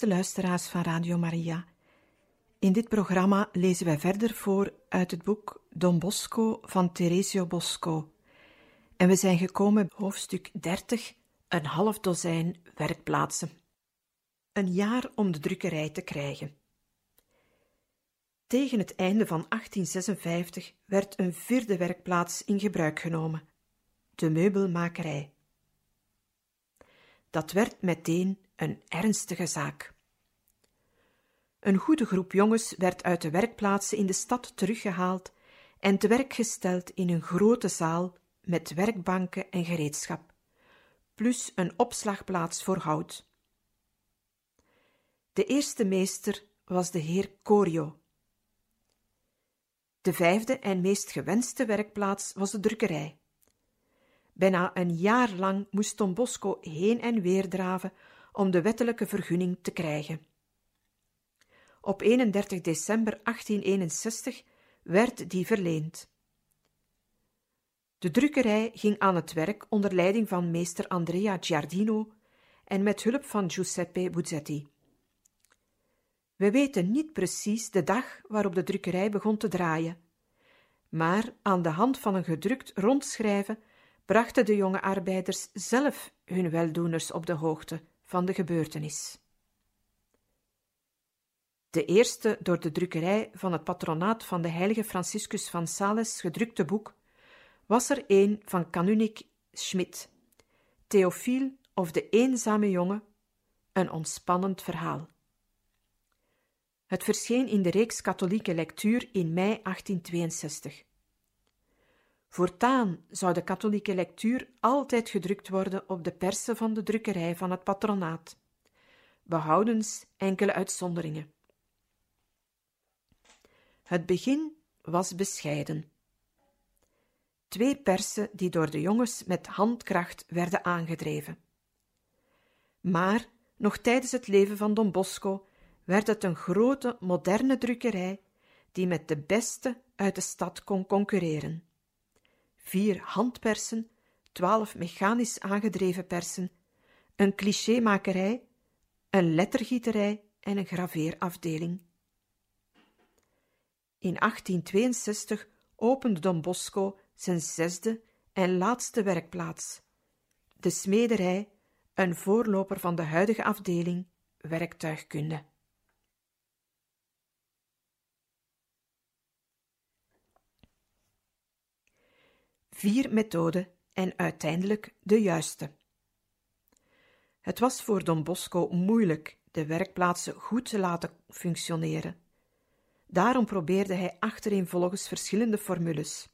Beste luisteraars van Radio Maria, in dit programma lezen wij verder voor uit het boek Don Bosco van Teresio Bosco. En we zijn gekomen hoofdstuk 30, een half dozijn werkplaatsen. Een jaar om de drukkerij te krijgen. Tegen het einde van 1856 werd een vierde werkplaats in gebruik genomen: de meubelmakerij. Dat werd meteen een ernstige zaak. Een goede groep jongens werd uit de werkplaatsen in de stad teruggehaald en te werk gesteld in een grote zaal met werkbanken en gereedschap, plus een opslagplaats voor hout. De eerste meester was de heer Corio. De vijfde en meest gewenste werkplaats was de drukkerij. Bijna een jaar lang moest Don Bosco heen en weer draven om de wettelijke vergunning te krijgen. Op 31 december 1861 werd die verleend. De drukkerij ging aan het werk onder leiding van meester Andrea Giardino en met hulp van Giuseppe Buzzetti. We weten niet precies de dag waarop de drukkerij begon te draaien, maar aan de hand van een gedrukt rondschrijven brachten de jonge arbeiders zelf hun weldoeners op de hoogte van de gebeurtenis. De eerste door de drukkerij van het patronaat van de heilige Franciscus van Sales gedrukte boek was er een van kanunik Schmidt, Theofiel of de eenzame jongen, een ontspannend verhaal. Het verscheen in de reeks katholieke lectuur in mei 1862. Voortaan zou de katholieke lectuur altijd gedrukt worden op de persen van de drukkerij van het patronaat, behoudens enkele uitzonderingen. Het begin was bescheiden. Twee persen die door de jongens met handkracht werden aangedreven. Maar nog tijdens het leven van Don Bosco werd het een grote, moderne drukkerij die met de beste uit de stad kon concurreren vier handpersen, twaalf mechanisch aangedreven persen, een clichémakerij, een lettergieterij en een graveerafdeling. In 1862 opende Don Bosco zijn zesde en laatste werkplaats, de smederij, een voorloper van de huidige afdeling werktuigkunde. Vier methoden en uiteindelijk de juiste. Het was voor Don Bosco moeilijk de werkplaatsen goed te laten functioneren. Daarom probeerde hij achtereenvolgens verschillende formules.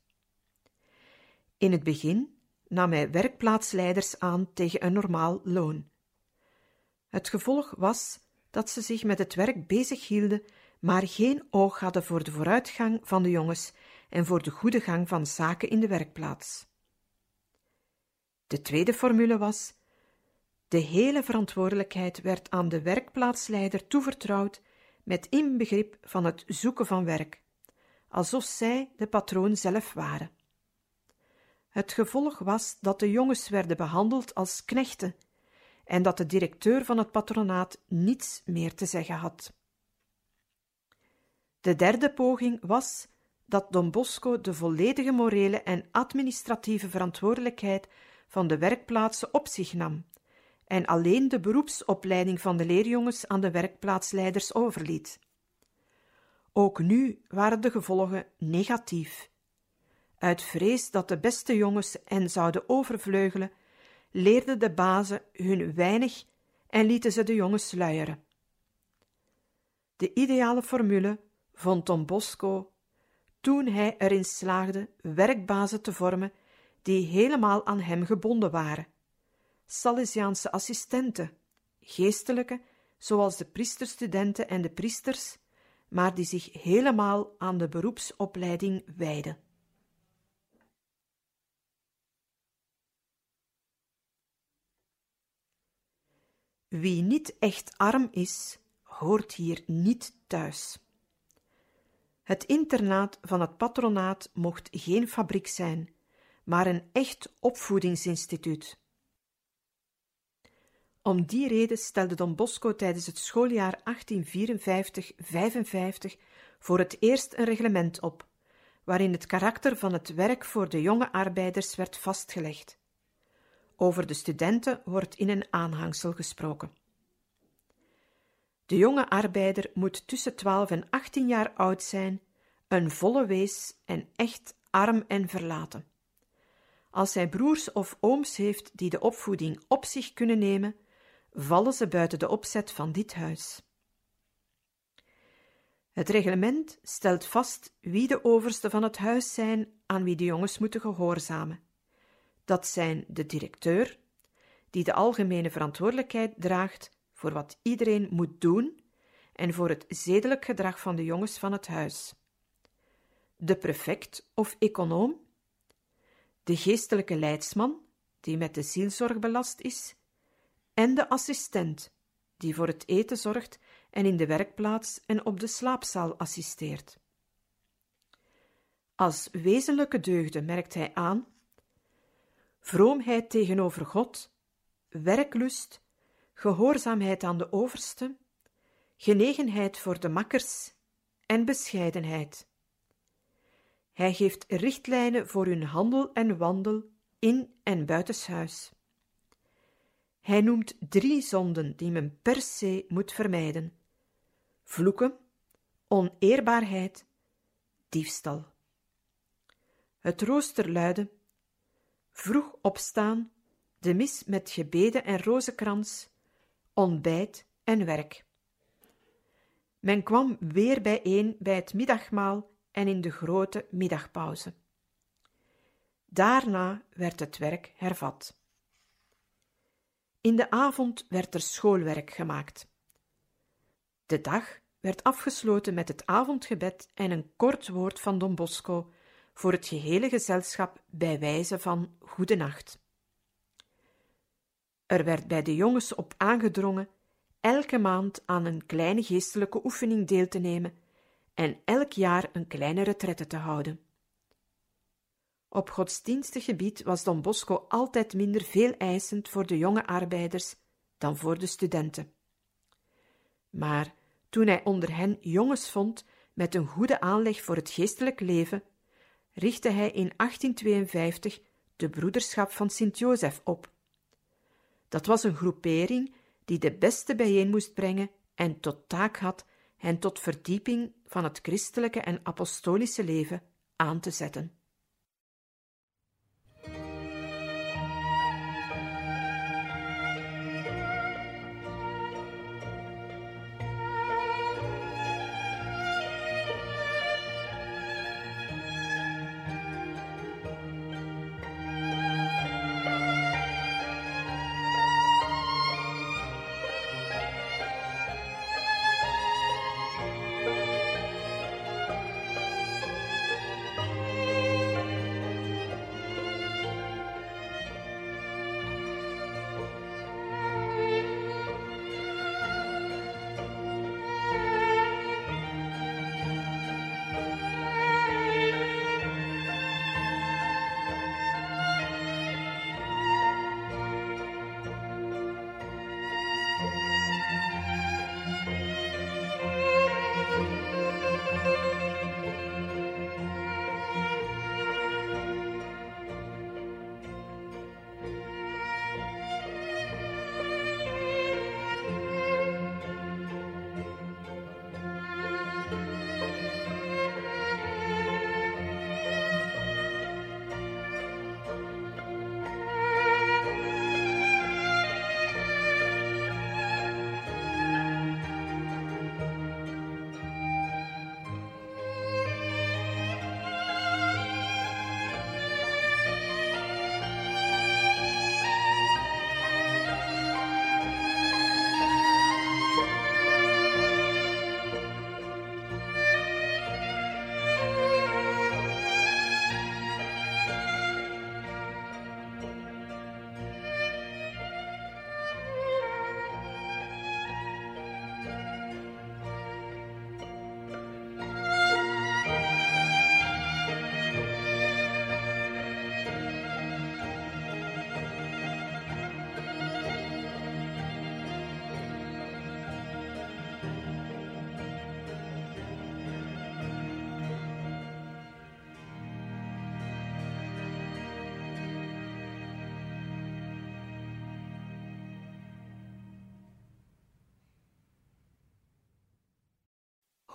In het begin nam hij werkplaatsleiders aan tegen een normaal loon. Het gevolg was dat ze zich met het werk bezig hielden, maar geen oog hadden voor de vooruitgang van de jongens en voor de goede gang van zaken in de werkplaats. De tweede formule was: de hele verantwoordelijkheid werd aan de werkplaatsleider toevertrouwd met inbegrip van het zoeken van werk, alsof zij de patroon zelf waren. Het gevolg was dat de jongens werden behandeld als knechten en dat de directeur van het patronaat niets meer te zeggen had. De derde poging was dat Don Bosco de volledige morele en administratieve verantwoordelijkheid van de werkplaatsen op zich nam en alleen de beroepsopleiding van de leerjongens aan de werkplaatsleiders overliet. Ook nu waren de gevolgen negatief. Uit vrees dat de beste jongens hen zouden overvleugelen, leerden de bazen hun weinig en lieten ze de jongens sluieren. De ideale formule vond Don Bosco toen hij erin slaagde werkbazen te vormen die helemaal aan hem gebonden waren. Salesiaanse assistenten, geestelijke, zoals de priesterstudenten en de priesters, maar die zich helemaal aan de beroepsopleiding wijden. Wie niet echt arm is, hoort hier niet thuis. Het internaat van het patronaat mocht geen fabriek zijn, maar een echt opvoedingsinstituut. Om die reden stelde Don Bosco tijdens het schooljaar 1854-55 voor het eerst een reglement op, waarin het karakter van het werk voor de jonge arbeiders werd vastgelegd. Over de studenten wordt in een aanhangsel gesproken. De jonge arbeider moet tussen 12 en 18 jaar oud zijn, een volle wees en echt arm en verlaten. Als hij broers of ooms heeft die de opvoeding op zich kunnen nemen, vallen ze buiten de opzet van dit huis. Het reglement stelt vast wie de overste van het huis zijn aan wie de jongens moeten gehoorzamen. Dat zijn de directeur, die de algemene verantwoordelijkheid draagt voor wat iedereen moet doen en voor het zedelijk gedrag van de jongens van het huis. De prefect of econoom, de geestelijke leidsman, die met de zielzorg belast is, en de assistent, die voor het eten zorgt en in de werkplaats en op de slaapzaal assisteert. Als wezenlijke deugden merkt hij aan vroomheid tegenover God, werklust, gehoorzaamheid aan de overste, genegenheid voor de makkers en bescheidenheid. Hij geeft richtlijnen voor hun handel en wandel in en buitenshuis. Hij noemt drie zonden die men per se moet vermijden: vloeken, oneerbaarheid, diefstal. Het rooster luidde: vroeg opstaan, de mis met gebeden en rozenkrans, ontbijt en werk. Men kwam weer bijeen bij het middagmaal en in de grote middagpauze. Daarna werd het werk hervat. In de avond werd er schoolwerk gemaakt. De dag werd afgesloten met het avondgebed en een kort woord van Don Bosco voor het gehele gezelschap bij wijze van goedenacht. Er werd bij de jongens op aangedrongen elke maand aan een kleine geestelijke oefening deel te nemen en elk jaar een kleine retraite te houden. Op godsdienstig gebied was Don Bosco altijd minder veel eisend voor de jonge arbeiders dan voor de studenten. Maar toen hij onder hen jongens vond met een goede aanleg voor het geestelijk leven, richtte hij in 1852 de broederschap van Sint-Jozef op. Dat was een groepering die de beste bijeen moest brengen en tot taak had hen tot verdieping van het christelijke en apostolische leven aan te zetten.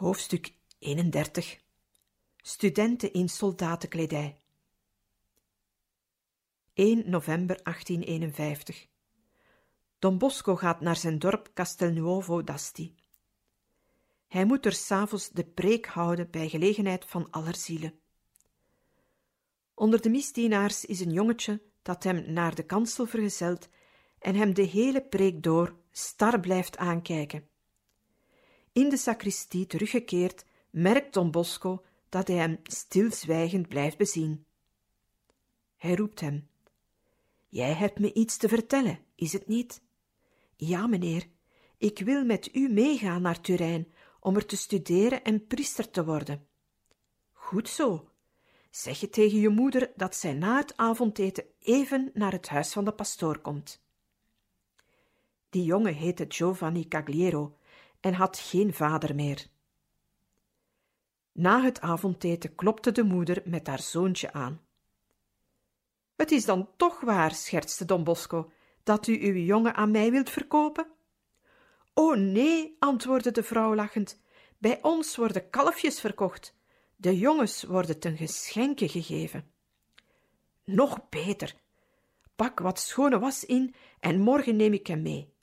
Hoofdstuk 31 Studenten in soldatenkledij 1 november 1851 Don Bosco gaat naar zijn dorp Castelnuovo d'Asti. Hij moet er s'avonds de preek houden bij gelegenheid van allerzielen. Onder de misdienaars is een jongetje dat hem naar de kansel vergezelt en hem de hele preek door star blijft aankijken. In de sacristie teruggekeerd merkt Don Bosco dat hij hem stilzwijgend blijft bezien. Hij roept hem: Jij hebt me iets te vertellen, is het niet? Ja, meneer, ik wil met u meegaan naar Turijn om er te studeren en priester te worden. Goed zo. Zeg je tegen je moeder dat zij na het avondeten even naar het huis van de pastoor komt. Die jongen heette Giovanni Cagliero en had geen vader meer. Na het avondeten klopte de moeder met haar zoontje aan. Het is dan toch waar, schertste Don Bosco, dat u uw jongen aan mij wilt verkopen? O nee, antwoordde de vrouw lachend, bij ons worden kalfjes verkocht, de jongens worden ten geschenke gegeven. Nog beter, pak wat schone was in en morgen neem ik hem mee.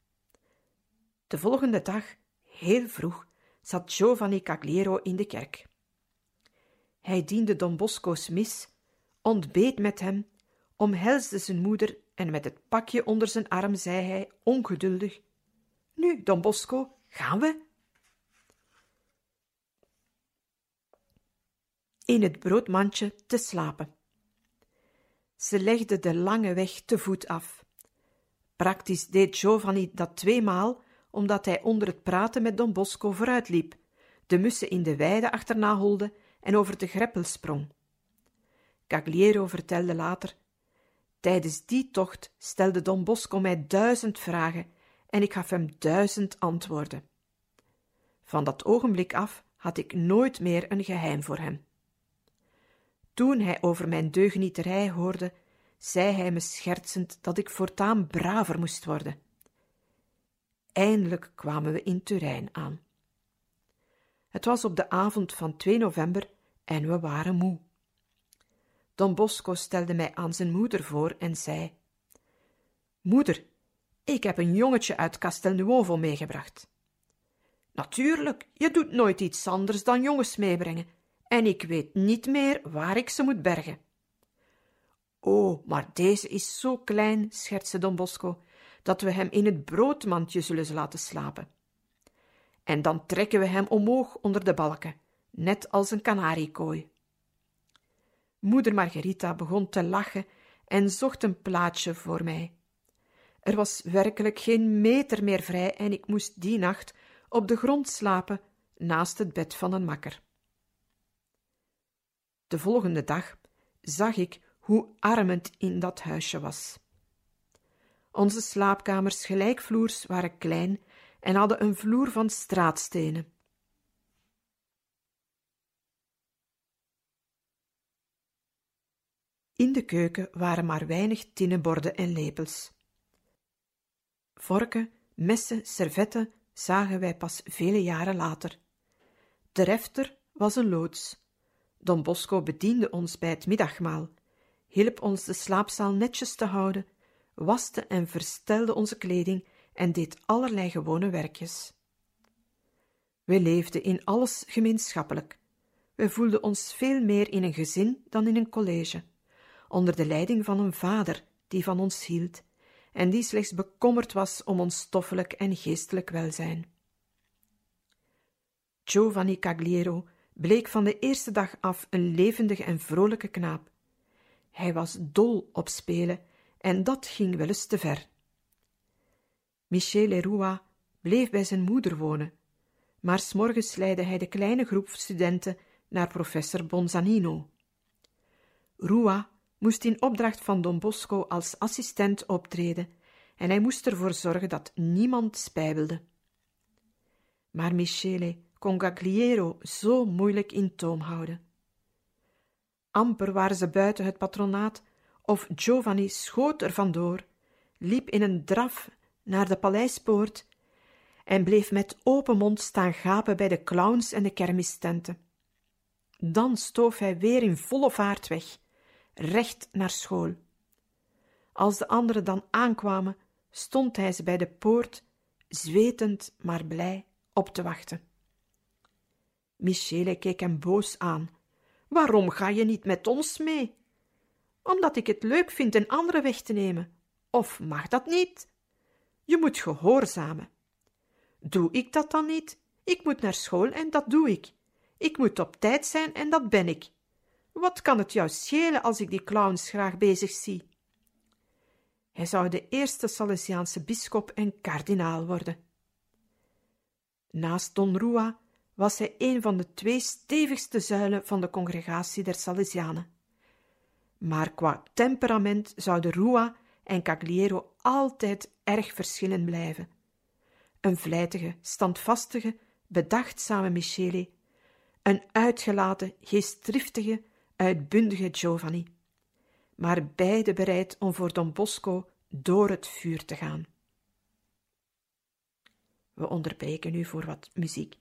De volgende dag, heel vroeg, zat Giovanni Cagliero in de kerk. Hij diende Don Bosco's mis, ontbeet met hem, omhelsde zijn moeder en met het pakje onder zijn arm zei hij ongeduldig: Nu, Don Bosco, gaan we? In het broodmandje te slapen. Ze legde de lange weg te voet af. Praktisch deed Giovanni dat tweemaal, omdat hij onder het praten met Don Bosco vooruitliep, de mussen in de weide achterna holde en over de greppel sprong. Cagliero vertelde later: Tijdens die tocht stelde Don Bosco mij duizend vragen en ik gaf hem duizend antwoorden. Van dat ogenblik af had ik nooit meer een geheim voor hem. Toen hij over mijn deugnieterij hoorde, zei hij me schertsend dat ik voortaan braver moest worden. Eindelijk kwamen we in Turijn aan. Het was op de avond van 2 november en we waren moe. Don Bosco stelde mij aan zijn moeder voor en zei: Moeder, ik heb een jongetje uit Castelnuovo meegebracht. Natuurlijk, je doet nooit iets anders dan jongens meebrengen, en ik weet niet meer waar ik ze moet bergen. O, maar deze is zo klein, schertste Don Bosco, dat we hem in het broodmandje zullen laten slapen. En dan trekken we hem omhoog onder de balken, net als een kanariekooi. Moeder Margarita begon te lachen en zocht een plaatsje voor mij. Er was werkelijk geen meter meer vrij en ik moest die nacht op de grond slapen naast het bed van een makker. De volgende dag zag ik hoe arm het in dat huisje was. Onze slaapkamers gelijkvloers waren klein en hadden een vloer van straatstenen. In de keuken waren maar weinig tinnen borden en lepels. Vorken, messen, servetten zagen wij pas vele jaren later. De refter was een loods. Don Bosco bediende ons bij het middagmaal, hielp ons de slaapzaal netjes te houden, waste en verstelde onze kleding en deed allerlei gewone werkjes. We leefden in alles gemeenschappelijk. We voelden ons veel meer in een gezin dan in een college onder de leiding van een vader die van ons hield en die slechts bekommerd was om ons stoffelijk en geestelijk welzijn. Giovanni Cagliero bleek van de eerste dag af een levendige en vrolijke knaap. Hij was dol op spelen en dat ging wel eens te ver. Michele Rua bleef bij zijn moeder wonen, maar s'morgens leidde hij de kleine groep studenten naar professor Bonzanino. Rua moest in opdracht van Don Bosco als assistent optreden en hij moest ervoor zorgen dat niemand spijbelde. Maar Michele kon Gagliero zo moeilijk in toom houden. Amper waren ze buiten het patronaat of Giovanni schoot er vandoor, liep in een draf naar de paleispoort en bleef met open mond staan gapen bij de clowns en de kermistenten. Dan stoof hij weer in volle vaart weg, recht naar school. Als de anderen dan aankwamen, stond hij ze bij de poort, zwetend maar blij, op te wachten. Michele keek hem boos aan. Waarom ga je niet met ons mee? Omdat ik het leuk vind een andere weg te nemen. Of mag dat niet? Je moet gehoorzamen. Doe ik dat dan niet? Ik moet naar school en dat doe ik. Ik moet op tijd zijn en dat ben ik. Wat kan het jou schelen als ik die clowns graag bezig zie? Hij zou de eerste Salesiaanse bisschop en kardinaal worden. Naast Don Rua was hij een van de twee stevigste zuilen van de congregatie der Salesianen. Maar qua temperament zouden Rua en Cagliero altijd erg verschillen blijven. Een vlijtige, standvastige, bedachtzame Michele, een uitgelaten, geestdriftige, uitbundige Giovanni, maar beide bereid om voor Don Bosco door het vuur te gaan. We onderbreken nu voor wat muziek.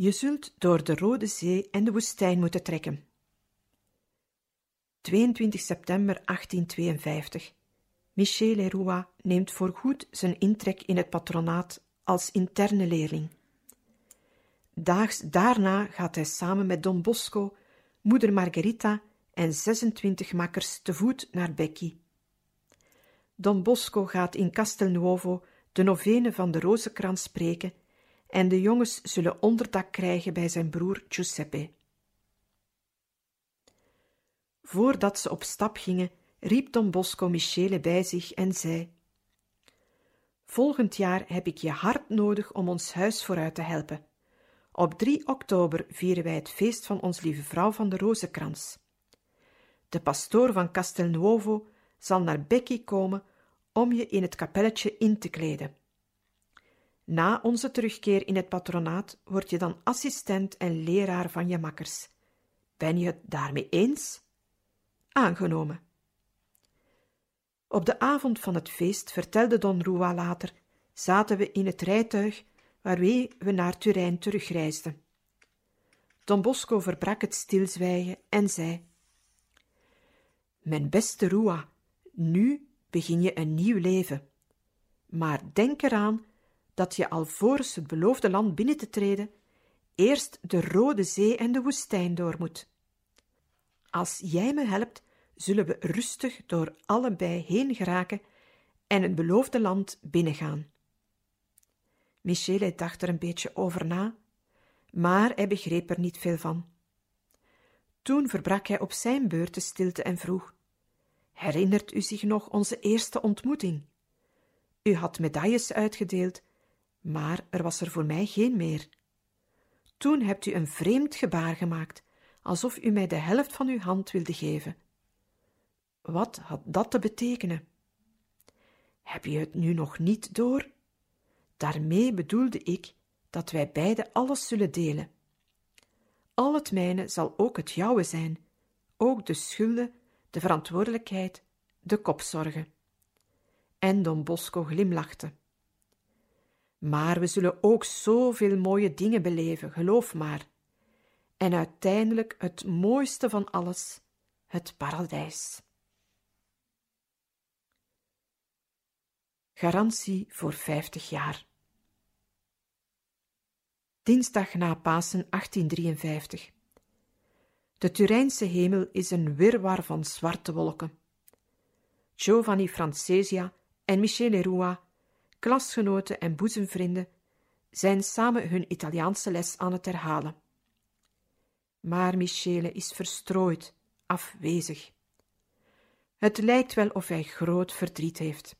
Je zult door de Rode Zee en de woestijn moeten trekken. 22 september 1852. Michel Leroy neemt voorgoed zijn intrek in het patronaat als interne leerling. Daags daarna gaat hij samen met Don Bosco, moeder Margherita en 26 makkers te voet naar Becky. Don Bosco gaat in Castelnuovo de novene van de Rozenkrans spreken en de jongens zullen onderdak krijgen bij zijn broer Giuseppe. Voordat ze op stap gingen, riep Don Bosco Michele bij zich en zei: Volgend jaar heb ik je hard nodig om ons huis vooruit te helpen. Op 3 oktober vieren wij het feest van ons lieve vrouw van de Rozenkrans. De pastoor van Castelnuovo zal naar Becky komen om je in het kapelletje in te kleden. Na onze terugkeer in het patronaat word je dan assistent en leraar van je makkers. Ben je het daarmee eens? Aangenomen. Op de avond van het feest, vertelde Don Rua later, zaten we in het rijtuig waarmee we naar Turijn terugreisden. Don Bosco verbrak het stilzwijgen en zei: Mijn beste Rua, nu begin je een nieuw leven. Maar denk eraan dat je alvorens het beloofde land binnen te treden, eerst de Rode Zee en de woestijn door moet. Als jij me helpt, zullen we rustig door allebei heen geraken en het beloofde land binnengaan. Michele dacht er een beetje over na, maar hij begreep er niet veel van. Toen verbrak hij op zijn beurt de stilte en vroeg: Herinnert u zich nog onze eerste ontmoeting? U had medailles uitgedeeld, maar er was er voor mij geen meer. Toen hebt u een vreemd gebaar gemaakt, alsof u mij de helft van uw hand wilde geven. Wat had dat te betekenen? Heb je het nu nog niet door? Daarmee bedoelde ik dat wij beiden alles zullen delen. Al het mijne zal ook het jouwe zijn, ook de schulden, de verantwoordelijkheid, de kopzorgen. En Don Bosco glimlachte. Maar we zullen ook zoveel mooie dingen beleven, geloof maar. En uiteindelijk het mooiste van alles, het paradijs. Garantie voor vijftig jaar. Dinsdag na Pasen 1853. De Turijnse hemel is een wirwar van zwarte wolken. Giovanni Francesia en Michele Rua, klasgenoten en boezemvrienden, zijn samen hun Italiaanse les aan het herhalen. Maar Michele is verstrooid, afwezig. Het lijkt wel of hij groot verdriet heeft.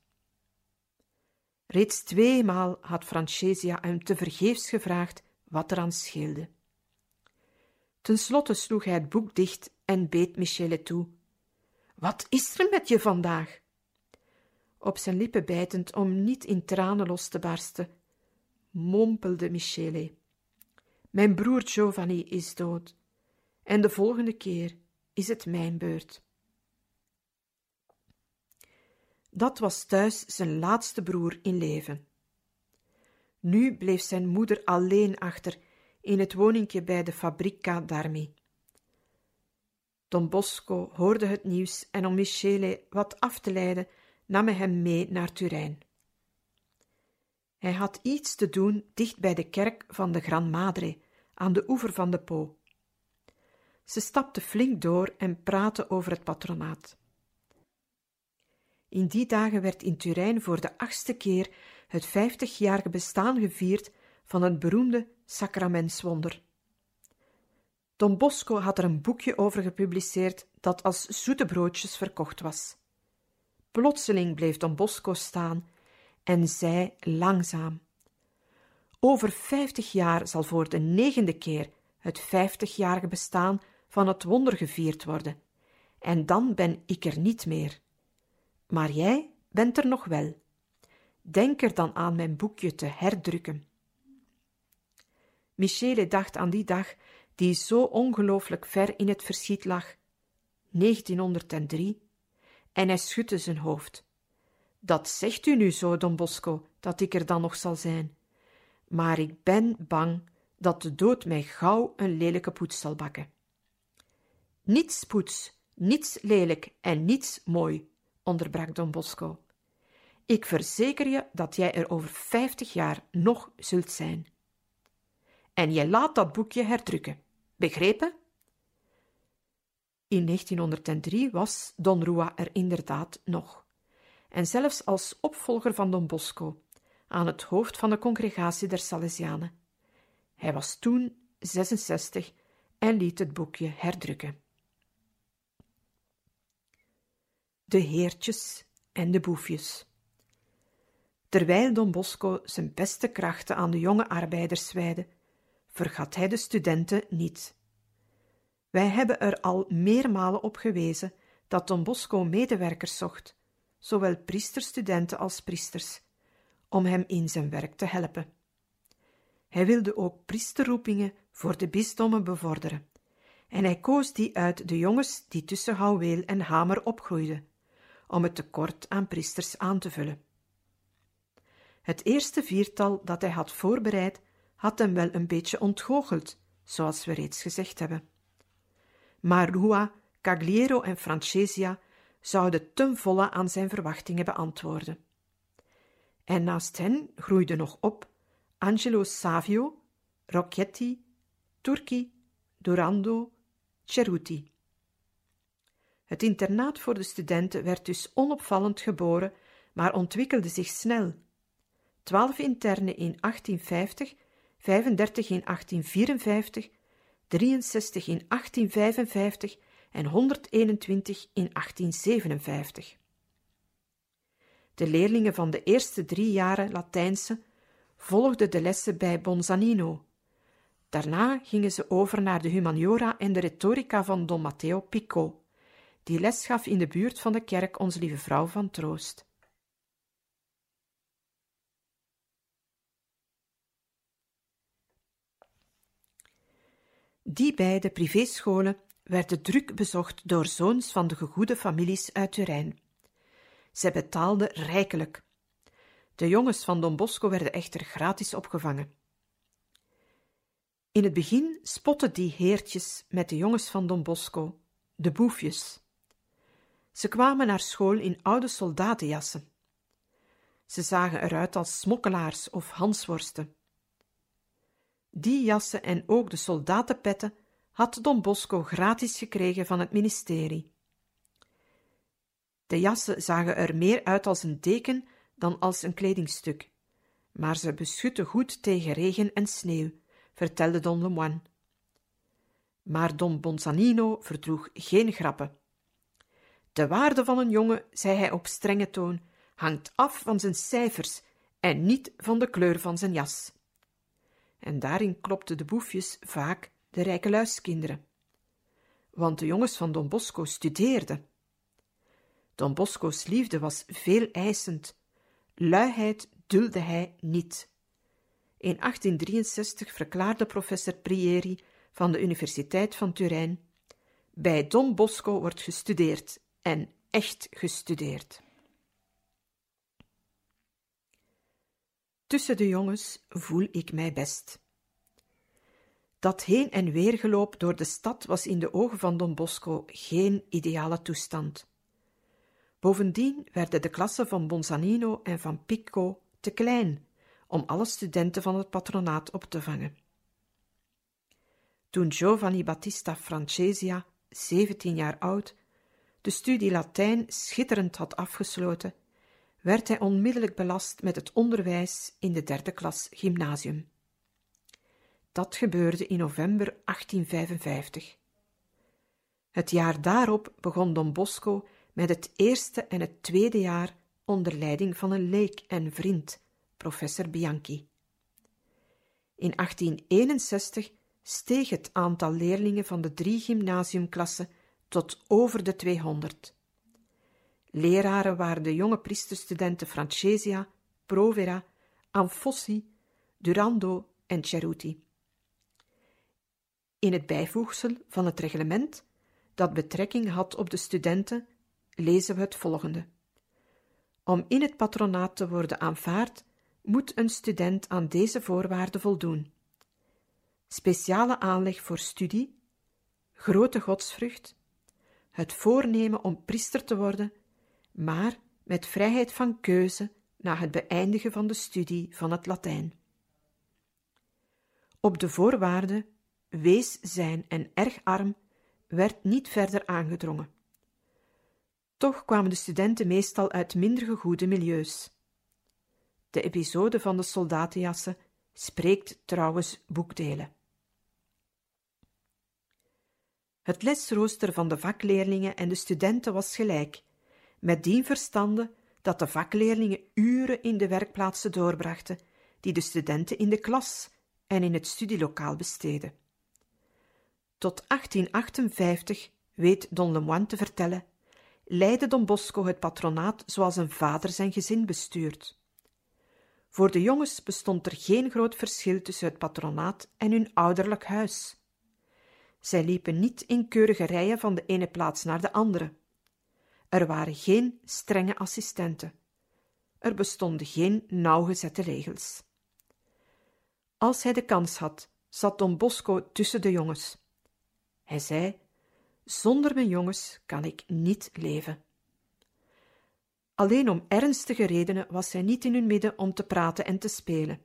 Reeds tweemaal had Francesia hem tevergeefs gevraagd wat er aan scheelde. Ten slotte sloeg hij het boek dicht en beet Michele toe. Wat is er met je vandaag? Op zijn lippen bijtend om niet in tranen los te barsten, mompelde Michele. Mijn broer Giovanni is dood, en de volgende keer is het mijn beurt. Dat was thuis zijn laatste broer in leven. Nu bleef zijn moeder alleen achter in het woningje bij de Fabrica d'Armi. Don Bosco hoorde het nieuws en om Michele wat af te leiden, nam hij hem mee naar Turijn. Hij had iets te doen dicht bij de kerk van de Gran Madre, aan de oever van de Po. Ze stapte flink door en praatte over het patronaat. In die dagen werd in Turijn voor de achtste keer het vijftigjarige bestaan gevierd van het beroemde sacramentswonder. Don Bosco had er een boekje over gepubliceerd dat als zoete broodjes verkocht was. Plotseling bleef Don Bosco staan en zei langzaam: Over vijftig jaar zal voor de negende keer het vijftigjarige bestaan van het wonder gevierd worden, en dan ben ik er niet meer. Maar jij bent er nog wel. Denk er dan aan mijn boekje te herdrukken. Michele dacht aan die dag die zo ongelooflijk ver in het verschiet lag, 1903, en hij schudde zijn hoofd. Dat zegt u nu zo, Don Bosco, dat ik er dan nog zal zijn. Maar ik ben bang dat de dood mij gauw een lelijke poets zal bakken. Niets poets, niets lelijk en niets mooi, onderbrak Don Bosco. Ik verzeker je dat jij er over vijftig jaar nog zult zijn. En je laat dat boekje herdrukken. Begrepen? In 1903 was Don Rua er inderdaad nog, en zelfs als opvolger van Don Bosco, aan het hoofd van de congregatie der Salesianen. Hij was toen 66 en liet het boekje herdrukken. De heertjes en de boefjes. Terwijl Don Bosco zijn beste krachten aan de jonge arbeiders wijde, vergat hij de studenten niet. Wij hebben er al meermalen op gewezen dat Don Bosco medewerkers zocht, zowel priesterstudenten als priesters, om hem in zijn werk te helpen. Hij wilde ook priesterroepingen voor de bisdommen bevorderen, en hij koos die uit de jongens die tussen Houweel en Hamer opgroeiden, om het tekort aan priesters aan te vullen. Het eerste viertal dat hij had voorbereid, had hem wel een beetje ontgoocheld, zoals we reeds gezegd hebben. Maar Cagliero en Francesia zouden ten volle aan zijn verwachtingen beantwoorden. En naast hen groeiden nog op Angelo Savio, Rocchetti, Turchi, Durando, Ceruti. Het internaat voor de studenten werd dus onopvallend geboren maar ontwikkelde zich snel. Twaalf interne in 1850, 35 in 1854, 63 in 1855 en 121 in 1857. De leerlingen van de eerste drie jaren Latijnse volgden de lessen bij Bonzanino. Daarna gingen ze over naar de humaniora en de retorica van Don Matteo Pico, die les gaf in de buurt van de kerk Onze Lieve Vrouw van Troost. Die beide privéscholen werden druk bezocht door zoons van de gegoede families uit Turijn. Zij betaalden rijkelijk. De jongens van Don Bosco werden echter gratis opgevangen. In het begin spotten die heertjes met de jongens van Don Bosco, de boefjes. Ze kwamen naar school in oude soldatenjassen. Ze zagen eruit als smokkelaars of hansworsten. Die jassen en ook de soldatenpetten had Don Bosco gratis gekregen van het ministerie. De jassen zagen er meer uit als een deken dan als een kledingstuk, maar ze beschutten goed tegen regen en sneeuw, vertelde Don Lemoine. Maar Don Bonzanino verdroeg geen grappen. De waarde van een jongen, zei hij op strenge toon, hangt af van zijn cijfers en niet van de kleur van zijn jas. En daarin klopten de boefjes vaak de rijke luiskinderen. Want de jongens van Don Bosco studeerden. Don Bosco's liefde was veel eisend. Luiheid dulde hij niet. In 1863 verklaarde professor Prieri van de Universiteit van Turijn: Bij Don Bosco wordt gestudeerd en echt gestudeerd. Tussen de jongens voel ik mij best. Dat heen en weergeloop door de stad was in de ogen van Don Bosco geen ideale toestand. Bovendien werden de klassen van Bonzanino en van Picco te klein om alle studenten van het patronaat op te vangen. Toen Giovanni Battista Francesia, 17 jaar oud, de studie Latijn schitterend had afgesloten, werd hij onmiddellijk belast met het onderwijs in de derde klas gymnasium. Dat gebeurde in november 1855. Het jaar daarop begon Don Bosco met het eerste en het tweede jaar onder leiding van een leek en vriend, professor Bianchi. In 1861 steeg het aantal leerlingen van de drie gymnasiumklassen tot over de 200. Leraren waren de jonge priesterstudenten Francesia, Provera, Anfossi, Durando en Ceruti. In het bijvoegsel van het reglement, dat betrekking had op de studenten, lezen we het volgende. Om in het patronaat te worden aanvaard, moet een student aan deze voorwaarden voldoen. Speciale aanleg voor studie, grote godsvrucht, het voornemen om priester te worden, maar met vrijheid van keuze na het beëindigen van de studie van het Latijn. Op de voorwaarde wees zijn en erg arm werd niet verder aangedrongen. Toch kwamen de studenten meestal uit minder gegoede milieus. De episode van de soldatenjassen spreekt trouwens boekdelen. Het lesrooster van de vakleerlingen en de studenten was gelijk, met dien verstande dat de vakleerlingen uren in de werkplaatsen doorbrachten, die de studenten in de klas en in het studielokaal besteden. Tot 1858, weet Don Lemoine te vertellen, leidde Don Bosco het patronaat zoals een vader zijn gezin bestuurt. Voor de jongens bestond er geen groot verschil tussen het patronaat en hun ouderlijk huis. Zij liepen niet in keurige rijen van de ene plaats naar de andere. Er waren geen strenge assistenten. Er bestonden geen nauwgezette regels. Als hij de kans had, zat Don Bosco tussen de jongens. Hij zei: Zonder mijn jongens kan ik niet leven. Alleen om ernstige redenen was hij niet in hun midden om te praten en te spelen.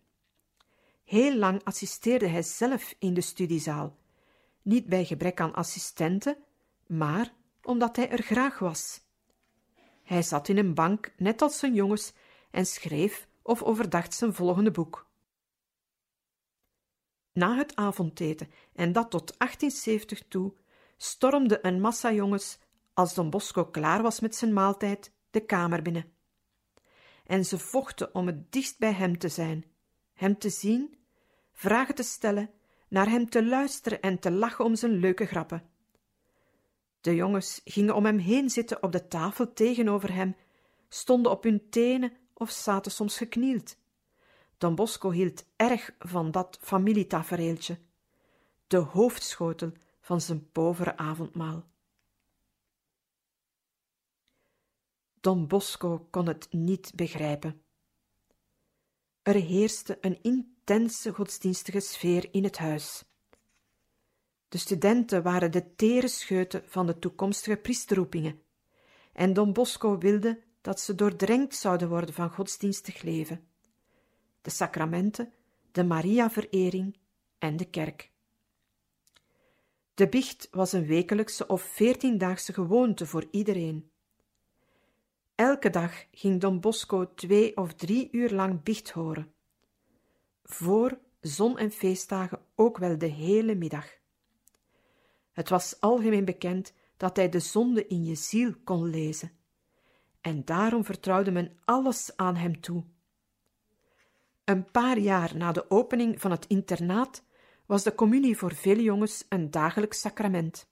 Heel lang assisteerde hij zelf in de studiezaal, niet bij gebrek aan assistenten, maar omdat hij er graag was. Hij zat in een bank, net als zijn jongens, en schreef of overdacht zijn volgende boek. Na het avondeten, en dat tot 1870 toe, stormde een massa jongens, als Don Bosco klaar was met zijn maaltijd, de kamer binnen. En ze vochten om het dichtst bij hem te zijn, hem te zien, vragen te stellen, naar hem te luisteren en te lachen om zijn leuke grappen. De jongens gingen om hem heen zitten op de tafel tegenover hem, stonden op hun tenen of zaten soms geknield. Don Bosco hield erg van dat familietafereeltje, de hoofdschotel van zijn povere avondmaal. Don Bosco kon het niet begrijpen. Er heerste een intense godsdienstige sfeer in het huis. De studenten waren de tere scheuten van de toekomstige priesterroepingen, en Don Bosco wilde dat ze doordrenkt zouden worden van godsdienstig leven. De sacramenten, de Maria-verering en de kerk. De biecht was een wekelijkse of veertiendaagse gewoonte voor iedereen. Elke dag ging Don Bosco twee of drie uur lang biecht horen. Voor zon- en feestdagen ook wel de hele middag. Het was algemeen bekend dat hij de zonde in je ziel kon lezen. En daarom vertrouwde men alles aan hem toe. Een paar jaar na de opening van het internaat was de communie voor vele jongens een dagelijks sacrament.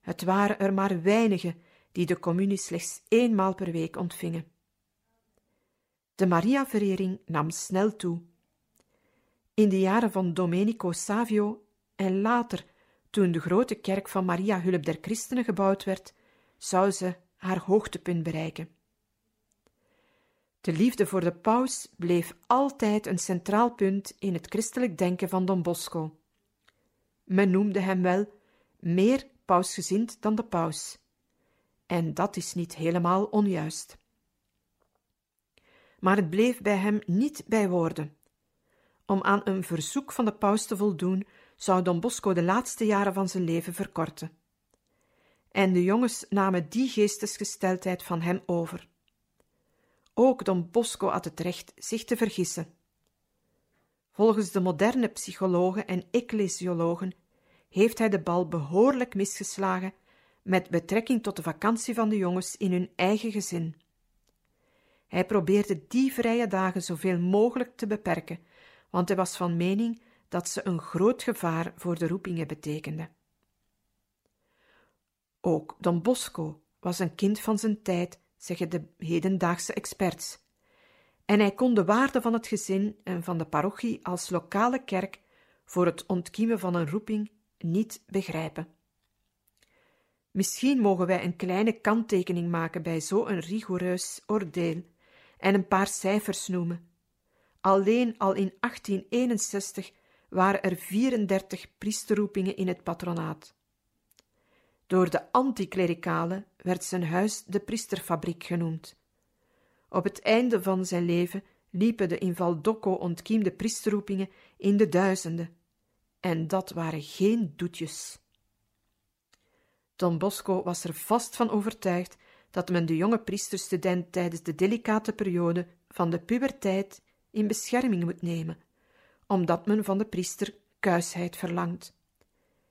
Het waren er maar weinigen die de communie slechts eenmaal per week ontvingen. De Maria-verering nam snel toe. In de jaren van Domenico Savio en later, toen de grote kerk van Maria Hulp der Christenen gebouwd werd, zou ze haar hoogtepunt bereiken. De liefde voor de paus bleef altijd een centraal punt in het christelijk denken van Don Bosco. Men noemde hem wel meer pausgezind dan de paus. En dat is niet helemaal onjuist. Maar het bleef bij hem niet bij woorden. Om aan een verzoek van de paus te voldoen, zou Don Bosco de laatste jaren van zijn leven verkorten. En de jongens namen die geestesgesteldheid van hem over. Ook Don Bosco had het recht zich te vergissen. Volgens de moderne psychologen en ecclesiologen heeft hij de bal behoorlijk misgeslagen met betrekking tot de vakantie van de jongens in hun eigen gezin. Hij probeerde die vrije dagen zoveel mogelijk te beperken, want hij was van mening dat ze een groot gevaar voor de roepingen betekenden. Ook Don Bosco was een kind van zijn tijd, zeggen de hedendaagse experts. En hij kon de waarde van het gezin en van de parochie als lokale kerk voor het ontkiemen van een roeping niet begrijpen. Misschien mogen wij een kleine kanttekening maken bij zo'n rigoureus oordeel en een paar cijfers noemen. Alleen al in 1861 waren er 34 priesterroepingen in het patronaat. Door de anticlericalen werd zijn huis de priesterfabriek genoemd. Op het einde van zijn leven liepen de in Valdocco ontkiemde priesterroepingen in de duizenden. En dat waren geen doetjes. Don Bosco was er vast van overtuigd dat men de jonge priesterstudent tijdens de delicate periode van de puberteit in bescherming moet nemen, omdat men van de priester kuisheid verlangt.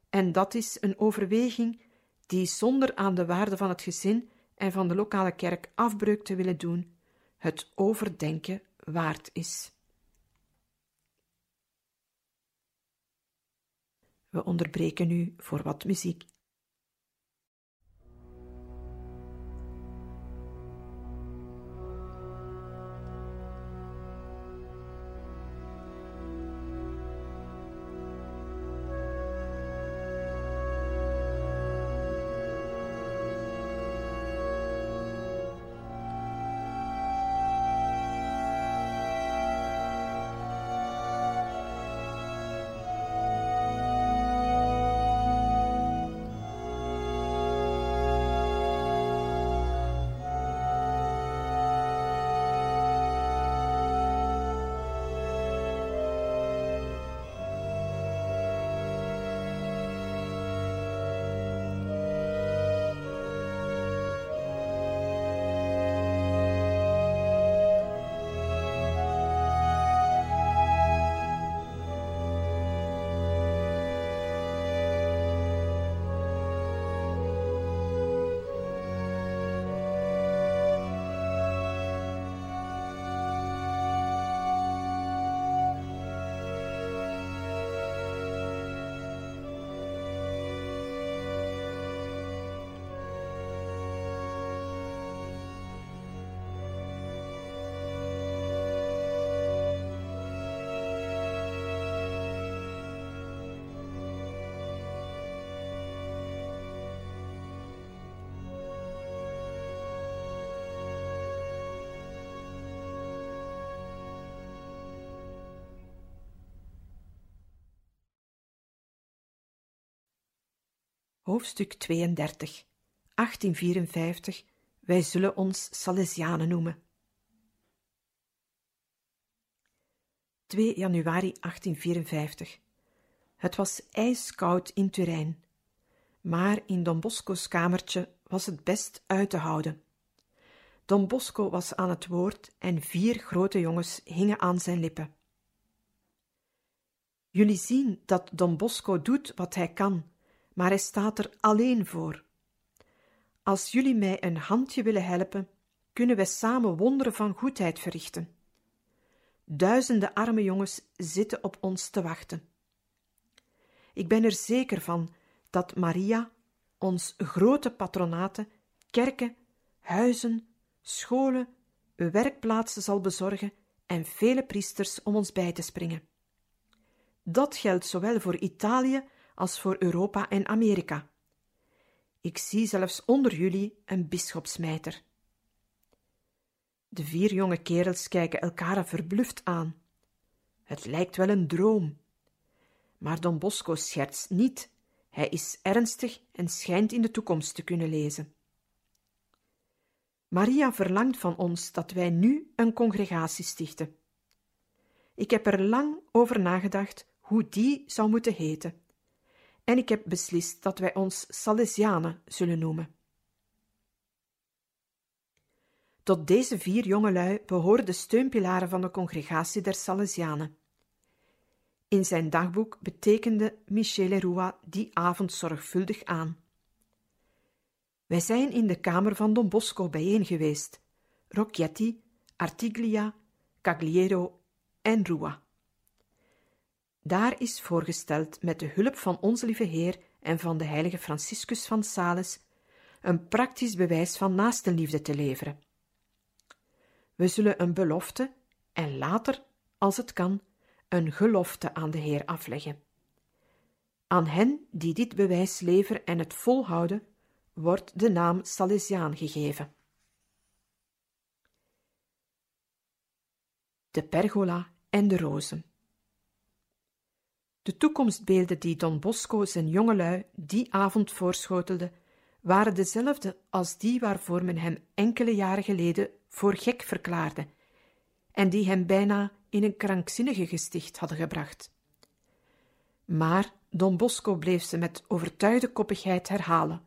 En dat is een overweging die zonder aan de waarde van het gezin en van de lokale kerk afbreuk te willen doen, het overdenken waard is. We onderbreken nu voor wat muziek. Hoofdstuk 32 1854 Wij zullen ons Salesianen noemen. 2 januari 1854 Het was ijskoud in Turijn, maar in Don Bosco's kamertje was het best uit te houden. Don Bosco was aan het woord en vier grote jongens hingen aan zijn lippen. Jullie zien dat Don Bosco doet wat hij kan, maar hij staat er alleen voor. Als jullie mij een handje willen helpen, kunnen wij samen wonderen van goedheid verrichten. Duizenden arme jongens zitten op ons te wachten. Ik ben er zeker van dat Maria ons grote patronaten, kerken, huizen, scholen, werkplaatsen zal bezorgen en vele priesters om ons bij te springen. Dat geldt zowel voor Italië als voor Europa en Amerika. Ik zie zelfs onder jullie een bisschopsmijter. De vier jonge kerels kijken elkaar verbluft aan. Het lijkt wel een droom. Maar Don Bosco schertst niet. Hij is ernstig en schijnt in de toekomst te kunnen lezen. Maria verlangt van ons dat wij nu een congregatie stichten. Ik heb er lang over nagedacht hoe die zou moeten heten. En ik heb beslist dat wij ons Salesianen zullen noemen. Tot deze vier jongelui behoren de steunpilaren van de congregatie der Salesianen. In zijn dagboek betekende Michele Rua die avond zorgvuldig aan. Wij zijn in de kamer van Don Bosco bijeen geweest, Rocchetti, Artiglia, Cagliero en Rua. Daar is voorgesteld met de hulp van onze lieve Heer en van de heilige Franciscus van Sales een praktisch bewijs van naastenliefde te leveren. We zullen een belofte en later, als het kan, een gelofte aan de Heer afleggen. Aan hen die dit bewijs leveren en het volhouden, wordt de naam Salesiaan gegeven. De pergola en de rozen. De toekomstbeelden die Don Bosco zijn jongelui die avond voorschotelde, waren dezelfde als die waarvoor men hem enkele jaren geleden voor gek verklaarde en die hem bijna in een krankzinnige gesticht hadden gebracht. Maar Don Bosco bleef ze met overtuigde koppigheid herhalen,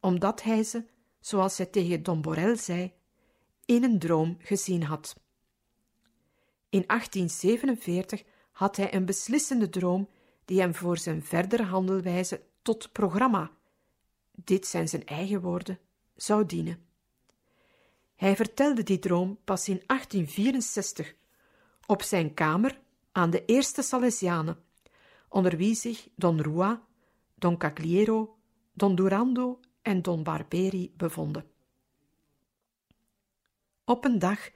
omdat hij ze, zoals hij tegen Don Borel zei, in een droom gezien had. In 1847 had hij een beslissende droom die hem voor zijn verdere handelwijze tot programma, dit zijn zijn eigen woorden, zou dienen. Hij vertelde die droom pas in 1864 op zijn kamer aan de eerste Salesianen, onder wie zich Don Rua, Don Cagliero, Don Durando en Don Barberi bevonden. Op een dag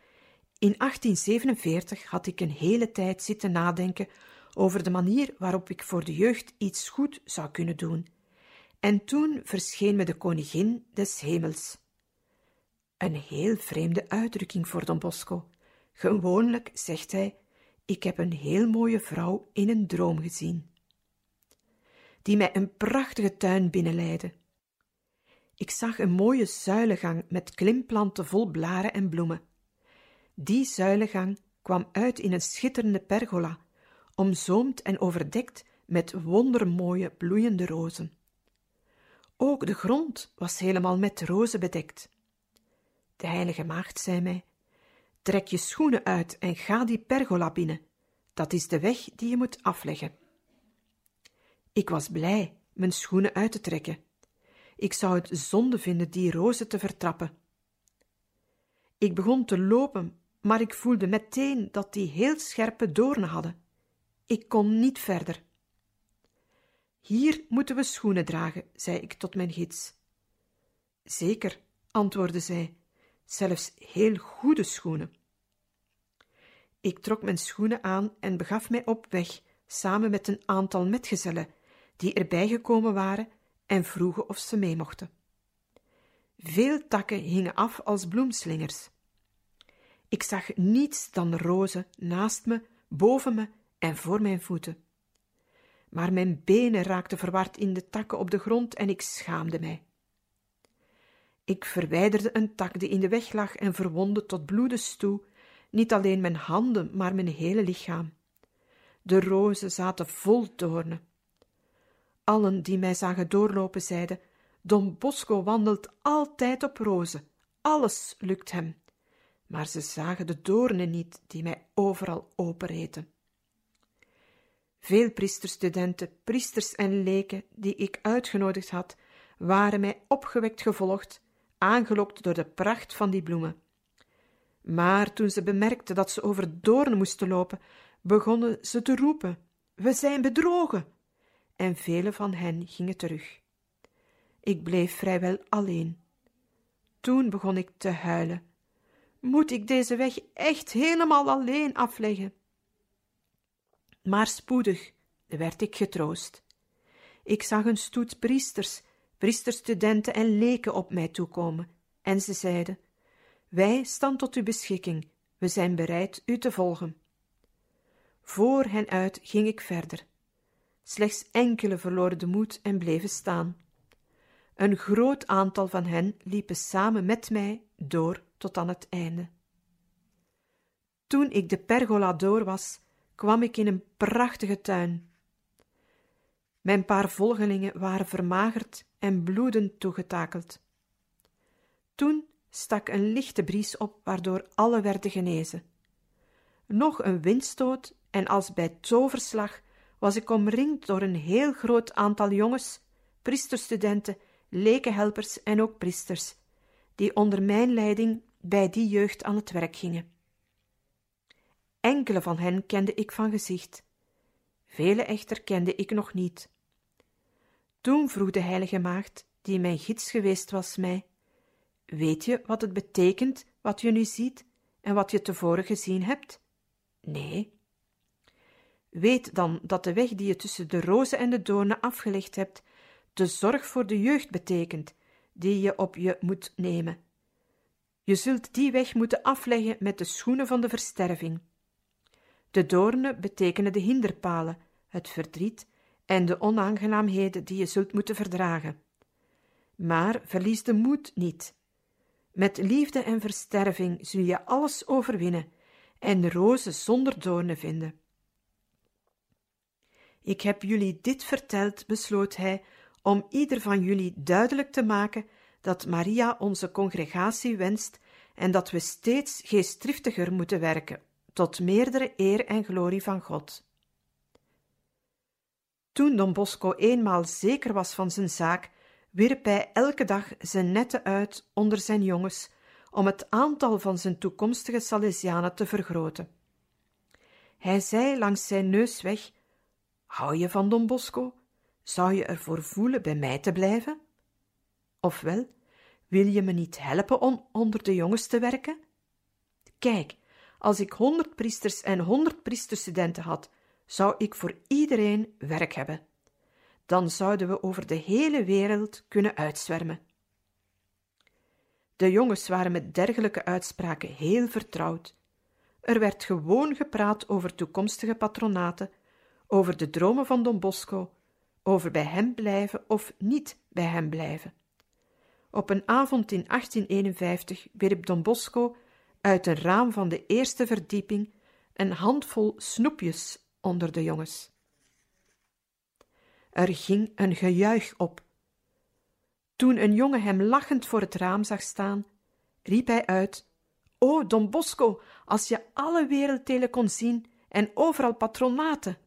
in 1847 had ik een hele tijd zitten nadenken over de manier waarop ik voor de jeugd iets goed zou kunnen doen. En toen verscheen me de koningin des hemels. Een heel vreemde uitdrukking voor Don Bosco. Gewoonlijk zegt hij: Ik heb een heel mooie vrouw in een droom gezien, die mij een prachtige tuin binnenleidde. Ik zag een mooie zuilengang met klimplanten vol blaren en bloemen. Die zuilengang kwam uit in een schitterende pergola, omzoomd en overdekt met wondermooie bloeiende rozen. Ook de grond was helemaal met rozen bedekt. De heilige maagd zei mij: Trek je schoenen uit en ga die pergola binnen. Dat is de weg die je moet afleggen. Ik was blij mijn schoenen uit te trekken. Ik zou het zonde vinden die rozen te vertrappen. Ik begon te lopen, maar ik voelde meteen dat die heel scherpe doornen hadden. Ik kon niet verder. Hier moeten we schoenen dragen, zei ik tot mijn gids. Zeker, antwoordde zij, zelfs heel goede schoenen. Ik trok mijn schoenen aan en begaf mij op weg, samen met een aantal metgezellen, die erbij gekomen waren en vroegen of ze mee mochten. Veel takken hingen af als bloemslingers. Ik zag niets dan rozen naast me, boven me en voor mijn voeten. maar mijn benen raakten verward in de takken op de grond en ik schaamde mij. Ik verwijderde een tak die in de weg lag en verwondde tot bloedens toe niet alleen mijn handen, maar mijn hele lichaam. De rozen zaten vol doornen. Allen die mij zagen doorlopen zeiden: Don Bosco wandelt altijd op rozen, alles lukt hem. Maar ze zagen de doornen niet die mij overal openreten. Veel priesterstudenten, priesters en leken die ik uitgenodigd had, waren mij opgewekt gevolgd, aangelokt door de pracht van die bloemen. Maar toen ze bemerkten dat ze over doornen moesten lopen, begonnen ze te roepen: We zijn bedrogen! En vele van hen gingen terug. Ik bleef vrijwel alleen. Toen begon ik te huilen. Moet ik deze weg echt helemaal alleen afleggen? Maar spoedig werd ik getroost. Ik zag een stoet priesters, priesterstudenten en leken op mij toekomen, en ze zeiden: Wij staan tot uw beschikking, we zijn bereid u te volgen. Voor hen uit ging ik verder. Slechts enkele verloren de moed en bleven staan. Een groot aantal van hen liepen samen met mij door tot aan het einde. Toen ik de pergola door was, kwam ik in een prachtige tuin. Mijn paar volgelingen waren vermagerd en bloedend toegetakeld. Toen stak een lichte bries op, waardoor alle werden genezen. Nog een windstoot en als bij toverslag was ik omringd door een heel groot aantal jongens, priesterstudenten, lekenhelpers en ook priesters, die onder mijn leiding bij die jeugd aan het werk gingen. Enkele van hen kende ik van gezicht, vele echter kende ik nog niet. Toen vroeg de heilige maagd, die mijn gids geweest was, mij: Weet je wat het betekent wat je nu ziet en wat je tevoren gezien hebt? Nee. Weet dan dat de weg die je tussen de rozen en de doornen afgelegd hebt, de zorg voor de jeugd betekent, die je op je moet nemen. Je zult die weg moeten afleggen met de schoenen van de versterving. De doornen betekenen de hinderpalen, het verdriet en de onaangenaamheden die je zult moeten verdragen. Maar verlies de moed niet. Met liefde en versterving zul je alles overwinnen en rozen zonder doornen vinden. Ik heb jullie dit verteld, besloot hij, om ieder van jullie duidelijk te maken dat Maria onze congregatie wenst en dat we steeds geestdriftiger moeten werken tot meerdere eer en glorie van God. Toen Don Bosco eenmaal zeker was van zijn zaak, wierp hij elke dag zijn netten uit onder zijn jongens om het aantal van zijn toekomstige Salesianen te vergroten. Hij zei langs zijn neus weg: Hou je van Don Bosco? Zou je ervoor voelen bij mij te blijven? Ofwel, wil je me niet helpen om onder de jongens te werken? Kijk, als ik honderd priesters en honderd priesterstudenten had, zou ik voor iedereen werk hebben. Dan zouden we over de hele wereld kunnen uitzwermen. De jongens waren met dergelijke uitspraken heel vertrouwd. Er werd gewoon gepraat over toekomstige patronaten, over de dromen van Don Bosco, over bij hem blijven of niet bij hem blijven. Op een avond in 1851 wierp Don Bosco uit een raam van de eerste verdieping een handvol snoepjes onder de jongens. Er ging een gejuich op. Toen een jongen hem lachend voor het raam zag staan, riep hij uit: O, Don Bosco, als je alle werelddelen kon zien en overal patronaten!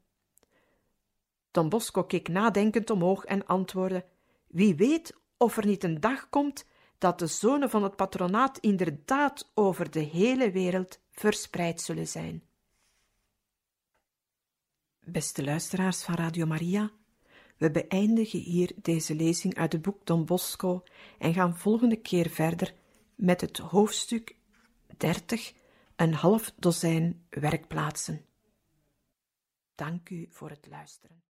Don Bosco keek nadenkend omhoog en antwoordde: Wie weet of er niet een dag komt dat de zonen van het patronaat inderdaad over de hele wereld verspreid zullen zijn. Beste luisteraars van Radio Maria, we beëindigen hier deze lezing uit het boek Don Bosco en gaan volgende keer verder met het hoofdstuk 30, een half dozijn werkplaatsen. Dank u voor het luisteren.